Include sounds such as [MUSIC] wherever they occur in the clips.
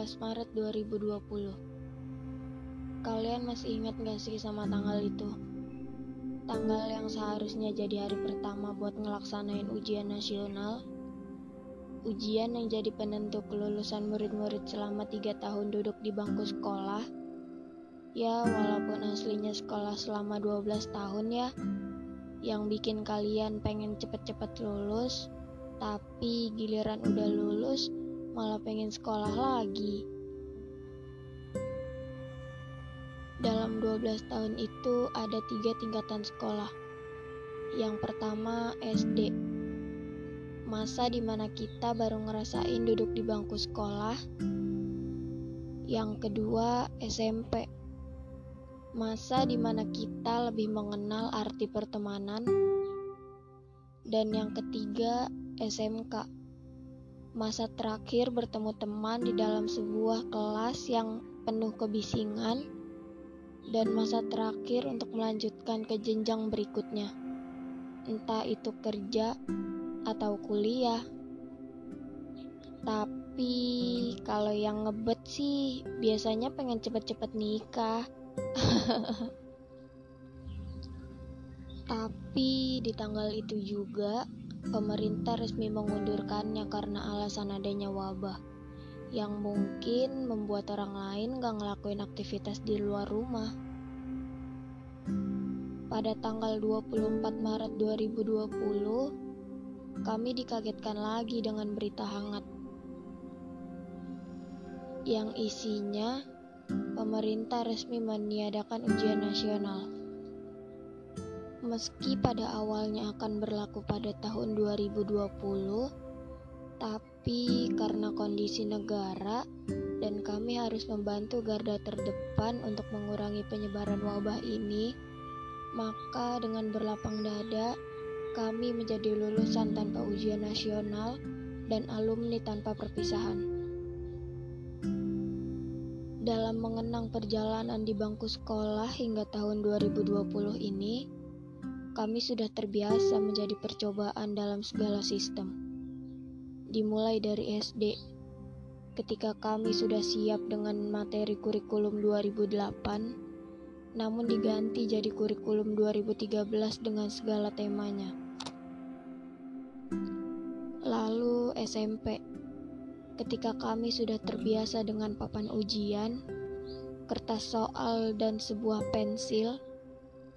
Maret 2020 Kalian masih ingat gak sih sama tanggal itu? Tanggal yang seharusnya jadi hari pertama buat ngelaksanain ujian nasional? Ujian yang jadi penentu kelulusan murid-murid selama tiga tahun duduk di bangku sekolah? Ya walaupun aslinya sekolah selama 12 tahun ya Yang bikin kalian pengen cepet-cepet lulus Tapi giliran udah lulus malah pengen sekolah lagi. Dalam 12 tahun itu ada tiga tingkatan sekolah. Yang pertama SD. Masa di mana kita baru ngerasain duduk di bangku sekolah. Yang kedua SMP. Masa di mana kita lebih mengenal arti pertemanan. Dan yang ketiga SMK masa terakhir bertemu teman di dalam sebuah kelas yang penuh kebisingan, dan masa terakhir untuk melanjutkan ke jenjang berikutnya, entah itu kerja atau kuliah. Tapi kalau yang ngebet sih biasanya pengen cepet-cepet nikah. [LAUGHS] Tapi di tanggal itu juga pemerintah resmi mengundurkannya karena alasan adanya wabah yang mungkin membuat orang lain gak ngelakuin aktivitas di luar rumah. Pada tanggal 24 Maret 2020, kami dikagetkan lagi dengan berita hangat yang isinya pemerintah resmi meniadakan ujian nasional. Meski pada awalnya akan berlaku pada tahun 2020, tapi karena kondisi negara dan kami harus membantu garda terdepan untuk mengurangi penyebaran wabah ini, maka dengan berlapang dada, kami menjadi lulusan tanpa ujian nasional dan alumni tanpa perpisahan. Dalam mengenang perjalanan di bangku sekolah hingga tahun 2020 ini, kami sudah terbiasa menjadi percobaan dalam segala sistem. Dimulai dari SD, ketika kami sudah siap dengan materi kurikulum 2008, namun diganti jadi kurikulum 2013 dengan segala temanya. Lalu SMP, ketika kami sudah terbiasa dengan papan ujian, kertas soal, dan sebuah pensil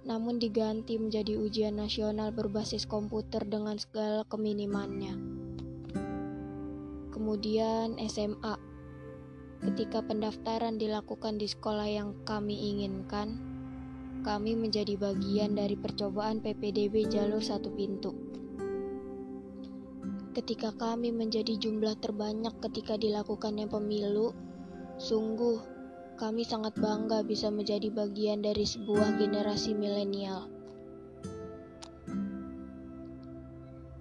namun diganti menjadi ujian nasional berbasis komputer dengan segala keminimannya. Kemudian SMA. Ketika pendaftaran dilakukan di sekolah yang kami inginkan, kami menjadi bagian dari percobaan PPDB jalur satu pintu. Ketika kami menjadi jumlah terbanyak ketika dilakukannya pemilu, sungguh kami sangat bangga bisa menjadi bagian dari sebuah generasi milenial.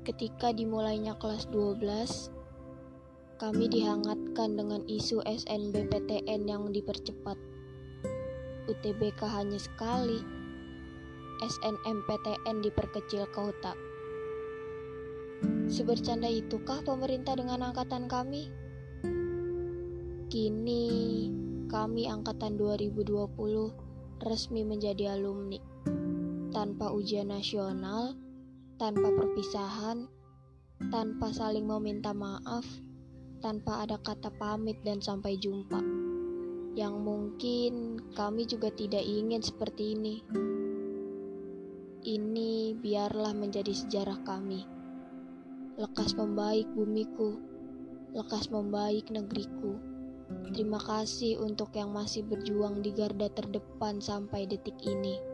Ketika dimulainya kelas 12, kami dihangatkan dengan isu SNBPTN yang dipercepat. UTBK hanya sekali, SNMPTN diperkecil kota. Sebercanda itukah pemerintah dengan angkatan kami? Kini kami angkatan 2020 resmi menjadi alumni. Tanpa ujian nasional, tanpa perpisahan, tanpa saling meminta maaf, tanpa ada kata pamit dan sampai jumpa. Yang mungkin kami juga tidak ingin seperti ini. Ini biarlah menjadi sejarah kami. Lekas membaik bumiku, lekas membaik negeriku. Terima kasih untuk yang masih berjuang di garda terdepan sampai detik ini.